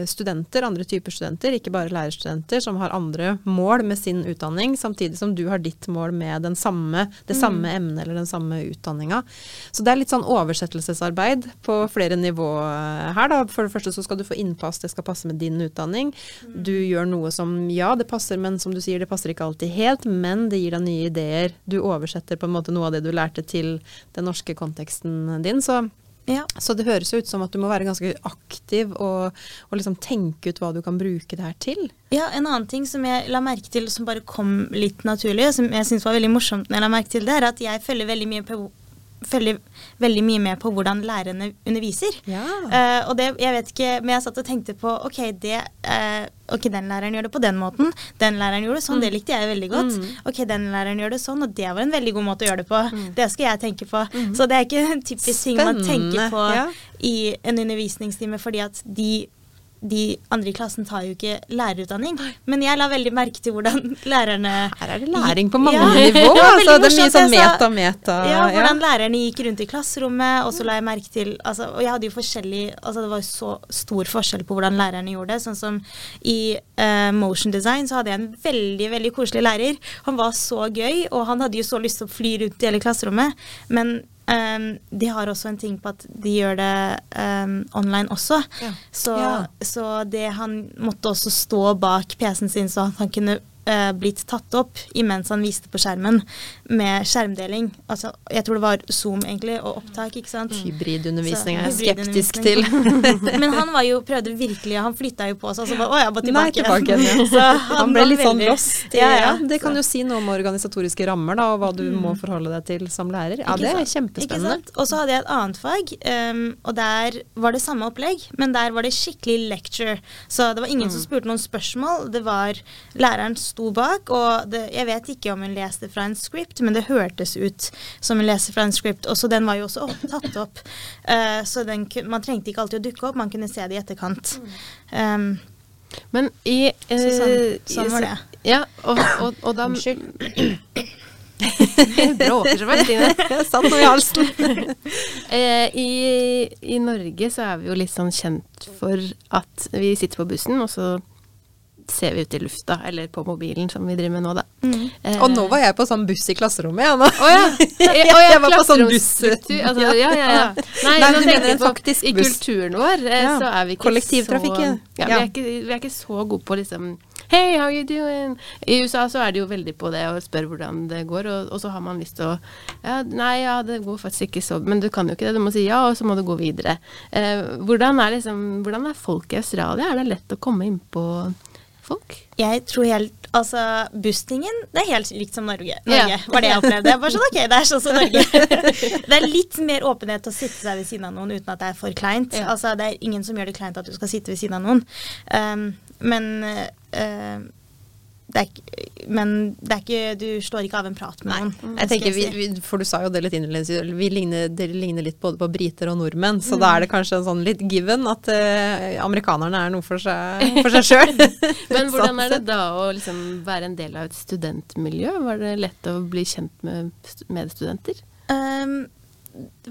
studenter, andre typer studenter, ikke bare lærerstudenter, som har andre mål med sin utdanning, samtidig som du har ditt mål med den samme, det samme emnet eller den samme utdanninga. Så det er litt sånn oversettelsesarbeid på flere nivå her, da. For det første så skal du få innpass, det skal passe med din utdanning. Du gjør noe som ja, det passer, men som du sier, det passer ikke alltid helt, men det gir deg nye ideer. Du oversetter på en måte noe av det du lærte til den norske konteksten din. Så, Ja. så det høres ut som at du må være ganske aktiv og, og liksom tenke ut hva du kan bruke det her til. Ja, en annen ting som jeg la merke til, som bare kom litt naturlig, og som jeg syns var veldig morsomt når jeg la merke til det, er at jeg følger veldig mye på følger veldig mye med på hvordan lærerne underviser. Ja. Uh, og det, jeg vet ikke, men jeg satt og tenkte på ok, det, uh, ok, den læreren gjør det på den måten. Den læreren gjorde det sånn, det likte jeg veldig godt. Ok, den læreren gjør det sånn, og det var en veldig god måte å gjøre det på. Det skal jeg tenke på. Så det er ikke en typisk ting man tenker på ja. i en undervisningstime, fordi at de de andre i klassen tar jo ikke lærerutdanning, men jeg la veldig merke til hvordan lærerne Her er det læring på mange Ja. nivå. Det altså, det er mye sånn meta-meta. Ja, hvordan lærerne gikk rundt i klasserommet, og så la jeg merke til altså, Og jeg hadde jo forskjellig Altså det var jo så stor forskjell på hvordan lærerne gjorde det. Sånn som i uh, motion design så hadde jeg en veldig, veldig koselig lærer. Han var så gøy, og han hadde jo så lyst til å fly rundt i hele klasserommet. Men eh, de har også en ting på at de gjør det um, online også. Ja. Så, Ja. så det han måtte også stå bak PC-en sin så han kunne uh, blitt tatt opp imens han viste på skjermen med skjermdeling. Altså, jeg tror det var Zoom egentlig, og opptak, ikke sant. Hybridundervisning er jeg skeptisk til. Men han var jo, prøvde virkelig, han flytta jo på seg, så bare å ja, bare Nei, tilbake. tilbake igjen, ja. Så Han ble litt sånn lost. Ja, ja. Det kan Så- jo si noe om organisatoriske rammer da, og hva du må forholde deg til som lærer. Ja, det er kjempespennende. Ikke sant? Og så hadde jeg et annet fag, um, og der var det samme opplegg, men der var det skikkelig lecture. Så det var ingen Mm. som spurte noen spørsmål. Det var Læreren sto bak, og det, jeg vet ikke om hun leste fra en script, men det hørtes ut som en leser fra en script. Og så den var jo også opp, tatt opp. Uh, så den, man trengte ikke alltid å dukke opp, man kunne se det i etterkant. Um, Men i så eh, sånn, sånn var det. Ja, og, og, og da Unnskyld. Bråker så veldig, Stine. Jeg satt noe i halsen. Eh, i, I Norge så er vi jo litt sånn kjent for at vi sitter på bussen, og så ser vi ut i lufta, eller på mobilen, som vi driver med nå, da. Mm. Eh, Og nå var jeg på sånn buss i klasserommet, jeg nå. Å ja. Jeg- ja, jeg var på sånn buss. Altså, ja, ja, ja. Nei, Nei, nå men du tenker mener jeg en på faktisk I kulturen vår eh, Ja. så er vi ikke Kollektivtrafikken. så ja, vi, er ikke, vi er ikke så gode på liksom Hey, how you doing? I USA så er de jo veldig på det og spør hvordan det går, og, og så har man lyst til å ja, Nei, ja, det går faktisk ikke så Men du kan jo ikke det. Du må si ja, og så må du gå videre. Eh, hvordan, er liksom, hvordan er folk i Australia? Er det lett å komme innpå folk? Jeg tror helt Altså, Bustingen det er helt likt som Norge. Ja. Norge var det jeg opplevde. Jeg bare sånn, ok, det er sånn som Norge. det er litt mer åpenhet til å sitte seg ved siden av noen uten at det er for kleint. Ja. Altså, det er ingen som gjør det kleint at du skal sitte ved siden av noen. Um, men uh, det er, men det er ikke Du slår ikke av en prat med noen. Jeg tenker, vi, vi, for Du sa jo det litt innledningsvis, vi ligner, dere ligner litt både på briter og nordmenn. Så Mm. da er det kanskje en sånn litt given at eh, amerikanerne er noe for seg, for sjøl. Men hvordan er det da å liksom være en del av et studentmiljø? Var det lett å bli kjent med st- medstudenter? Um,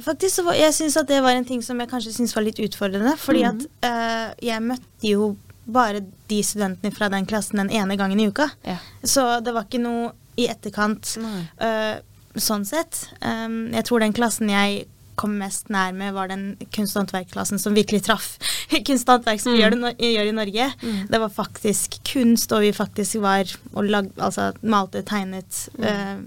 faktisk så var, jeg synes at det var en ting som jeg kanskje syntes var litt utfordrende. Fordi at uh, jeg møtte jo bare de studentene fra den klassen den ene gangen i uka. Ja. Så det var ikke noe i etterkant eh, sånn sett. Um, jeg tror den klassen jeg kom mest nær med, var den kunst- og håndverkklassen som virkelig traff kunst og håndverk som vi det, gjør i Norge. Det var faktisk kunst, og vi faktisk var og lag, altså, malte, tegnet uh,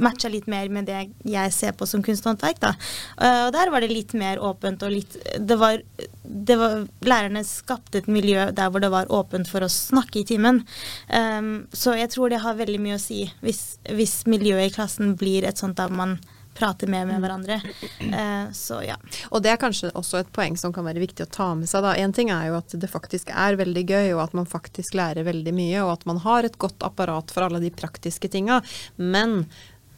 Matcha litt mer med det jeg ser på som kunst og håndverk. Da. Uh, og der var det litt mer åpent og litt det var, det var Lærerne skapte et miljø der hvor det var åpent for å snakke i timen. Um, så jeg tror det har veldig mye å si hvis, hvis miljøet i klassen blir et sånt der man prater mer med hverandre. Eh, så ja. Og det er kanskje også et poeng som kan være viktig å ta med seg. da. En ting er jo at det faktisk er veldig gøy, og at man faktisk lærer veldig mye, og at man har et godt apparat for alle de praktiske tinga. Men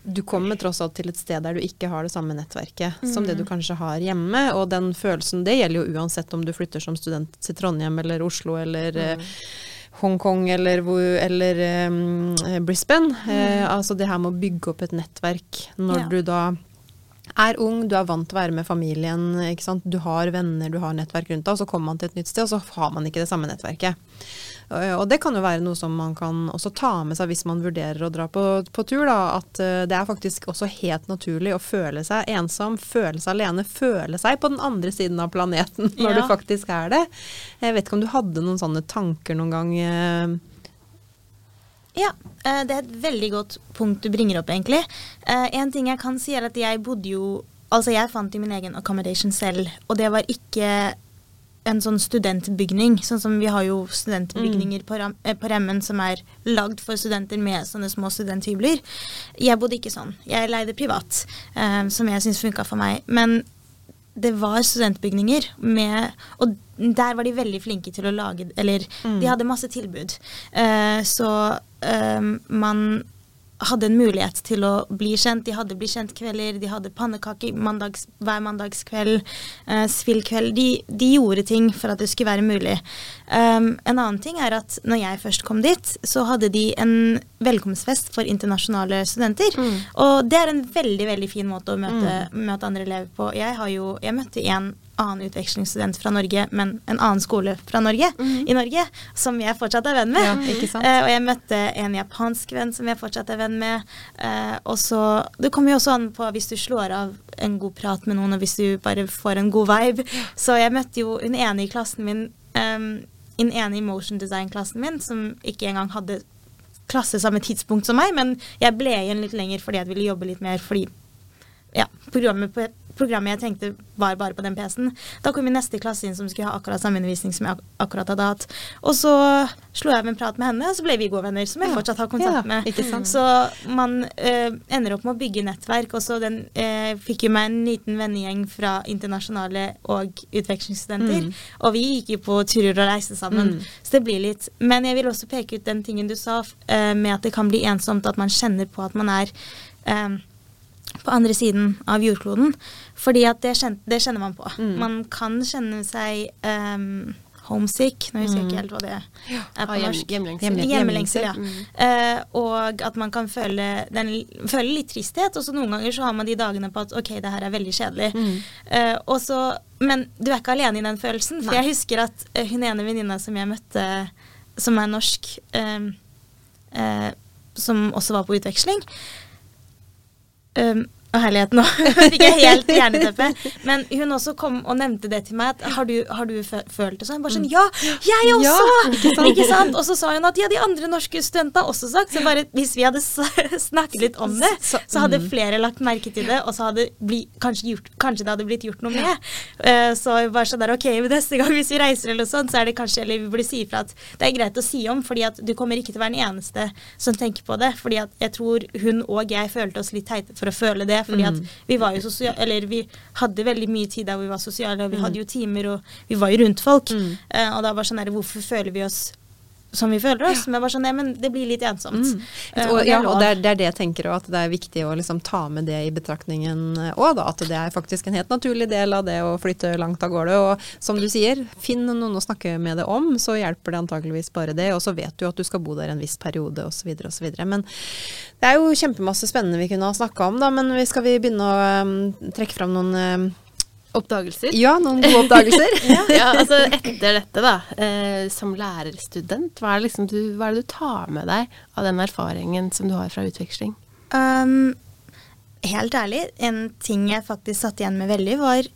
du kommer tross alt til et sted der du ikke har det samme nettverket som det du kanskje har hjemme. Og den følelsen, det gjelder jo uansett om du flytter som student til Trondheim eller Oslo eller eh, Hongkong eller, eller um, Brisbane. Eh, altså det her med å bygge opp et nettverk når Ja. du da er ung, du er vant til å være med familien, du har venner, du har nettverk rundt deg, og så kommer man til et nytt sted, og så har man ikke det samme nettverket. Og og det kan jo være noe som man kan også ta med seg hvis man vurderer å dra på, på tur, da. At eh, det er faktisk også helt naturlig å føle seg ensom, føle seg alene, føle seg på den andre siden av planeten når Ja. du faktisk er det. Jeg vet ikke om du hadde noen sånne tanker noen gang? eh, Ja, eh, det er et veldig godt punkt du bringer opp, egentlig. Eh, en ting jeg kan si, er at jeg bodde jo Altså, jeg fant i min egen accommodation selv, og det var ikke en sånn studentbygning. Sånn som vi har jo studentbygninger på, Ram- eh, på Remmen som er lagd for studenter med sånne små studenthybler. Jeg bodde ikke sånn. Jeg leide privat, eh, som jeg syns funka for meg. Men det var studentbygninger med Og der var de veldig flinke til å lage Eller de hadde masse tilbud. Eh, så eh, man hadde en mulighet til å bli kjent. De hadde bli kjent-kvelder, de hadde pannekaker mandags, hver mandagskveld, eh, spillkveld. De, de gjorde ting for at det skulle være mulig. Um, en annen ting er at når jeg først kom dit, så hadde de en velkomstfest for internasjonale studenter. Og det er en veldig, veldig fin måte å møte, møte andre elever på. Jeg har jo, jeg møtte en annen utvekslingsstudent fra Norge, men en annen skole fra Norge, i Norge, som jeg fortsatt er venn med. Ja? Eh, og jeg møtte en japansk venn som jeg fortsatt er venn med. Eh, og så Det kommer jo også an på hvis du slår av en god prat med noen, og hvis du bare får en god vibe. Så jeg møtte jo hun ene i klassen min, um, en ene i motion design-klassen min, som ikke engang hadde klasse samme tidspunkt som meg, men jeg ble igjen litt lenger fordi jeg ville jobbe litt mer fordi ja, programmet, på, programmet jeg tenkte var bare på den PC-en. Da kom min neste klasse inn som skulle ha akkurat samme undervisning som jeg ak akkurat hadde hatt. Og så slo jeg av en prat med henne, og så ble vi gode venner, som jeg Ja. fortsatt har kontakt Ja, med. sant. Så man eh, ender opp med å bygge nettverk. Og så den eh, fikk jo meg en liten vennegjeng fra internasjonale og utvekslingsstudenter. Mm. Og vi gikk jo på turer og reiste sammen. Mm. Så det blir litt Men jeg vil også peke ut den tingen du sa eh, med at det kan bli ensomt, at man kjenner på at man er eh, på andre siden av jordkloden. Fordi at det, kjen, det kjenner man på. Mm. Man kan kjenne seg um, homesick, nå husker jeg ikke helt hva det er på norsk. hjemlengsel. Hjemle- Hjemlengsel, ja. Mm. Eh, og at man kan føle, den, føle litt tristhet. Og så noen ganger så har man de dagene på at ok, det her er veldig kjedelig. Mm. Eh, og så, men du er ikke alene i den følelsen. For Nei. jeg husker at uh, hun ene venninna som jeg møtte, som er norsk, eh, eh, som også var på utveksling um, Å, herlighet, nå fikk jeg helt jerneteppe. Men hun også kom og nevnte det til meg. At, har, du, har du følt det sånn? Bare sånn Ja, jeg også! Ja, ikke, sant? Og så sa hun at ja, de andre norske studentene har også sagt. Så bare hvis vi hadde snakket litt om det, Så- hadde mm. flere lagt merke til det, og så hadde bli, kanskje, gjort, kanskje det hadde blitt gjort noe med. Eh, så bare sånn der, ok, neste gang hvis vi reiser eller sånt, så er det kanskje, eller vi burde si ifra at det er greit å si om, fordi at du kommer ikke til å være den eneste som tenker på det. Fordi at jeg tror hun og jeg følte oss litt teite for å føle det, fordi at vi var jo sosiale, eller vi hadde veldig mye tid der hvor vi var sosiale, og vi hadde jo timer, og vi var jo rundt folk. Mm. Eh, og da var sånn der, hvorfor føler vi oss som vi føler oss? Men bare sånn, nei, men det blir litt ensomt. Eh, Og, ja, og det er, det er det jeg tenker òg, at det er viktig å liksom ta med det i betraktningen òg. At det er faktisk en helt naturlig del av det å flytte langt av gårde. Og som du sier, finn noen å snakke med det om, så hjelper det antakeligvis bare det. Og så vet du at du skal bo der en viss periode, osv. osv. Men det er jo kjempemasse spennende vi kunne ha snakka om, da. Men skal vi begynne å um, trekke fram noen um, Oppdagelser. Ja, noen gode oppdagelser? ja, altså etter dette, da, eh, som lærerstudent, hva er, liksom du, hva er det du tar med deg av den erfaringen som du har fra utveksling? Um, helt ærlig, en ting jeg faktisk satt igjen med veldig, var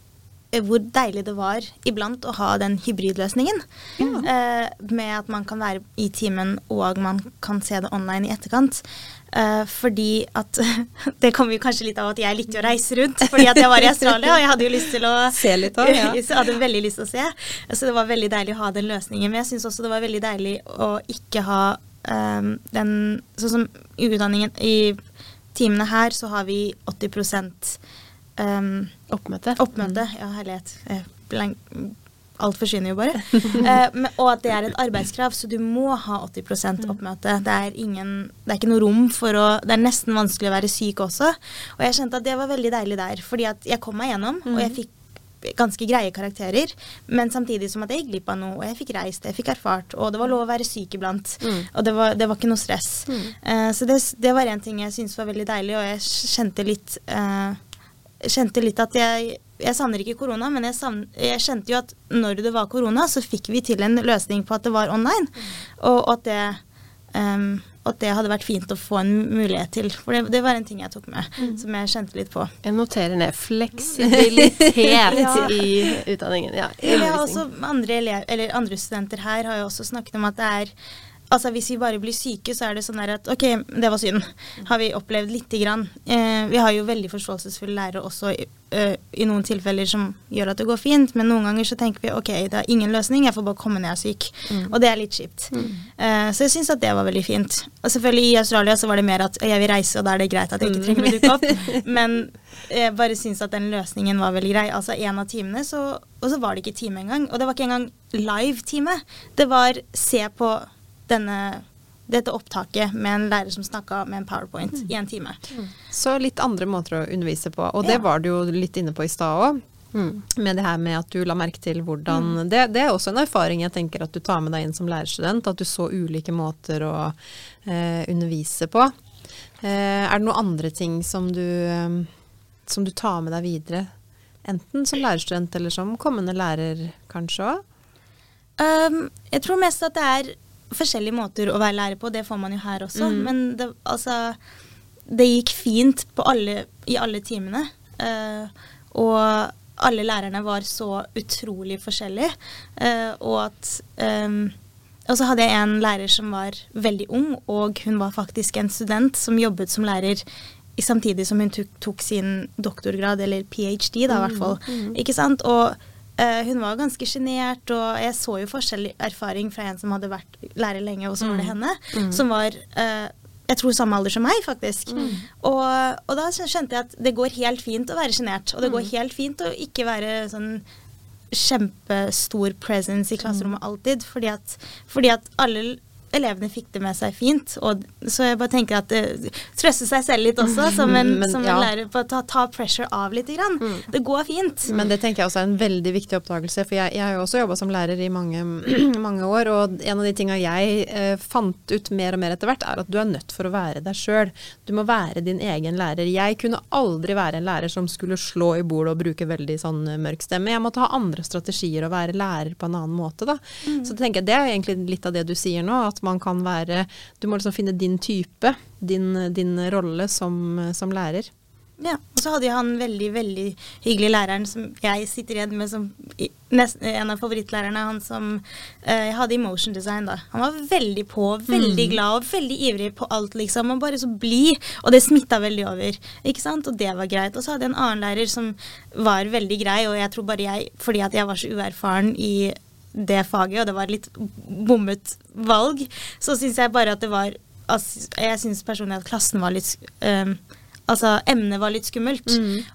hvor deilig det var iblant å ha den hybridløsningen. Eh, med at man kan være i timen og man kan se det online i etterkant. Eh, fordi at Det kommer jo kanskje litt av at jeg likte å reise rundt fordi at jeg var i Australia, og jeg hadde jo lyst til å Se litt av, ja. Så hadde veldig lyst til å se. Så det var veldig deilig å ha den løsningen. Men jeg syns også det var veldig deilig å ikke ha um, den Sånn som i utdanningen I timene her så har vi 80 um, Oppmøte? oppmøte. Ja, herlighet. Alt forsvinner jo bare. uh, men, og at det er et arbeidskrav, så du må ha 80% oppmøte. Det er, ingen, det er ikke noe rom for å Det er nesten vanskelig å være syk også. Og jeg kjente at det var veldig deilig der, fordi at jeg kom meg gjennom, og jeg fikk ganske greie karakterer, men samtidig som at jeg gikk glipp av noe, og jeg fikk reist, jeg fikk erfart, og det var lov å være syk iblant. Og det var, det var ikke noe stress. Eh, så det, det var en ting jeg syntes var veldig deilig, og jeg kjente litt eh, kjente litt at jeg jeg savner ikke korona, men jeg, savner, jeg kjente jo at når det var korona, så fikk vi til en løsning på at det var online. Og, og at, det, um, at det hadde vært fint å få en mulighet til. For det, det var en ting jeg tok med, som jeg kjente litt på. Jeg noterer ned fleksibilitet Ja. i utdanningen. Ja, Jeg har også andre, elever, eller andre studenter her har jo også snakket om at det er Altså Hvis vi bare blir syke, så er det sånn at ok, det var synd. Har vi opplevd lite grann. Eh, vi har jo veldig forståelsesfulle lærere også i, eh, i noen tilfeller som gjør at det går fint, men noen ganger så tenker vi ok, det er ingen løsning, jeg får bare komme når jeg er syk. Mm. Og det er litt kjipt. Eh, så jeg syns at det var veldig fint. Og selvfølgelig i Australia så var det mer at jeg vil reise, og da er det greit at jeg ikke trenger å dukke opp. Men jeg bare syns at den løsningen var veldig grei. Altså en av timene, så, og så var det ikke time engang. Og det var ikke engang live-time. Det var se på denne, dette opptaket med en lærer som snakka med en powerpoint i en time. Så litt andre måter å undervise på. Og det Ja. var du jo litt inne på i stad òg. Mm. Med det her med at du la merke til hvordan det, det er også en erfaring jeg tenker at du tar med deg inn som lærerstudent. At du så ulike måter å eh, undervise på. Eh, er det noen andre ting som du, eh, som du tar med deg videre? Enten som lærerstudent eller som kommende lærer, kanskje òg? Um, jeg tror mest at det er forskjellige måter å være lærer på. Det får man jo her også. Men det, altså, det gikk fint på alle, i alle timene. Uh, og alle lærerne var så utrolig forskjellige. Uh, og at um, Og så hadde jeg en lærer som var veldig ung, og hun var faktisk en student som jobbet som lærer samtidig som hun tok, tok sin doktorgrad, eller ph.d. da i hvert fall. Ikke sant? Og eh, hun var ganske sjenert, og jeg så jo forskjellig erfaring fra en som hadde vært lærer lenge, og så var det henne, som var uh, jeg tror samme alder som meg, faktisk. Og, og da skjønte jeg at det går helt fint å være sjenert. Og det går helt fint å ikke være sånn kjempestor presence i klasserommet alltid, fordi at, fordi at alle elevene fikk det med seg fint. Og, så jeg bare tenker at det trøste seg selv litt også, som en, Men, som en ja. lærer på ta, ta pressure av litt. Grann. Det går fint. Men det tenker jeg også er en veldig viktig oppdagelse, for jeg, jeg har jo også jobba som lærer i mange, mange år, og en av de tinga jeg eh, fant ut mer og mer etter hvert, er at du er nødt for å være deg sjøl. Du må være din egen lærer. Jeg kunne aldri være en lærer som skulle slå i bordet og bruke veldig sånn eh, mørk stemme. Jeg måtte ha andre strategier og være lærer på en annen måte, da. Så tenker jeg det er egentlig litt av det du sier nå, at man kan være Du må liksom finne din type, din, din rolle som, som lærer. Ja, og så hadde jeg han veldig, veldig hyggelig læreren som jeg sitter igjen med som nest, en av favorittlærerne. Han som eh, jeg hadde i motion design, da. Han var veldig på, veldig glad og veldig ivrig på alt, liksom. Og bare så blid. Og det smitta veldig over. Ikke sant? Og det var greit. Og så hadde jeg en annen lærer som var veldig grei, og jeg tror bare jeg, fordi at jeg var så uerfaren i det faget, og det var litt bommet valg, så syns jeg bare at det var Jeg syns personlig at klassen var litt um, Altså, emnet var litt skummelt.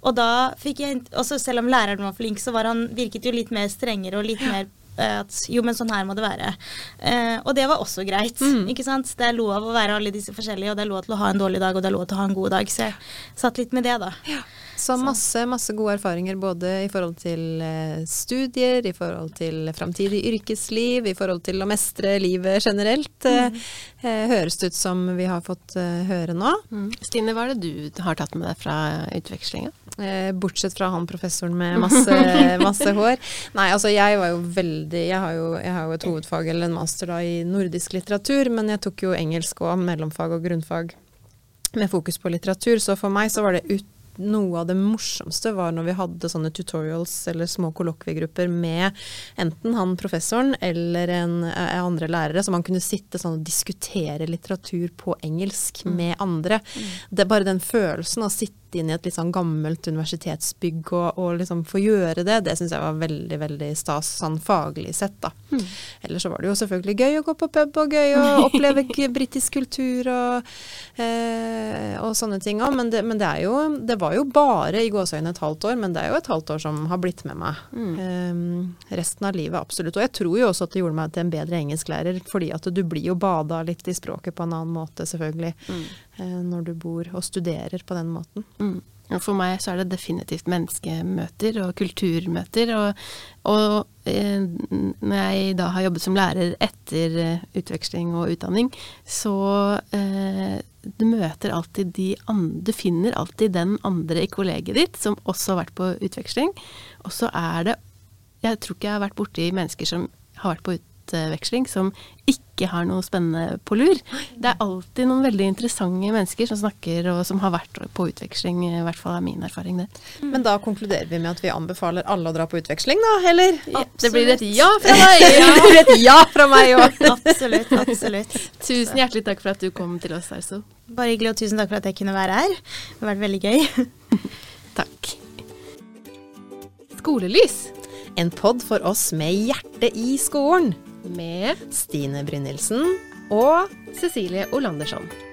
Og da fikk jeg også Selv om læreren var flink, så var han, virket jo litt mer strengere og litt mer at jo, men sånn her må det være. Eh, og det var også greit. ikke sant? Det er lov å være alle disse forskjellige, og det er lov til å ha en dårlig dag, og det er lov til å ha en god dag. Så jeg satt litt med det, da. Så masse, masse gode erfaringer både i forhold til eh, studier, i forhold til framtidig yrkesliv, i forhold til å mestre livet generelt. Mm. eh, høres det ut som vi har fått eh, høre nå. Mm. Stine, hva er det du har tatt med deg fra utvekslinga? Eh, bortsett fra han professoren med masse, masse hår. Nei, altså jeg var jo veldig Jeg har jo, jeg har jo et hovedfag eller en master da i nordisk litteratur, men jeg tok jo engelsk og mellomfag og grunnfag med fokus på litteratur, så for meg så var det ut noe av det morsomste var når vi hadde sånne tutorials eller små kollokviegrupper med enten han professoren eller en, eh, andre lærere, så man kunne sitte sånn og diskutere litteratur på engelsk med andre. Det er bare den følelsen av å sitte inn i et litt sånn gammelt universitetsbygg og, og liksom få gjøre det, det syns jeg var veldig, veldig stas sånn faglig sett, da. Ellers så var det jo selvfølgelig gøy å gå på pub og gøy å oppleve britisk kultur og, eh, og sånne ting òg, men, det, men det er jo Det var jo bare i gåseøyne et halvt år, men det er jo et halvt år som har blitt med meg eh, resten av livet, absolutt. Og jeg tror jo også at det gjorde meg til en bedre engelsklærer, fordi at du blir jo bada litt i språket på en annen måte, selvfølgelig, eh, når du bor og studerer på den måten. Mm. For meg så er det definitivt menneskemøter og kulturmøter. Og, og eh, når jeg da har jobbet som lærer etter eh, utveksling og utdanning, så eh, du møter alltid de andre Du finner alltid den andre i kollegiet ditt som også har vært på utveksling. Og så er det Jeg tror ikke jeg har vært borti mennesker som har vært på ut, utveksling som ikke har noe spennende på lur. Det er alltid noen veldig interessante mennesker som snakker og som har vært på utveksling, i hvert fall er min erfaring det. Men da konkluderer vi med at vi anbefaler alle å dra på utveksling, da, eller? Ja, det blir et ja fra meg! det blir et ja fra meg òg. Absolutt. absolutt. Tusen hjertelig takk for at du kom til oss, Arso. Bare hyggelig, og tusen takk for at jeg kunne være her. Det har vært veldig gøy. Takk. Skolelys En pod for oss med hjertet i skolen. Med Stine Brynildsen og Cecilie Olandersson.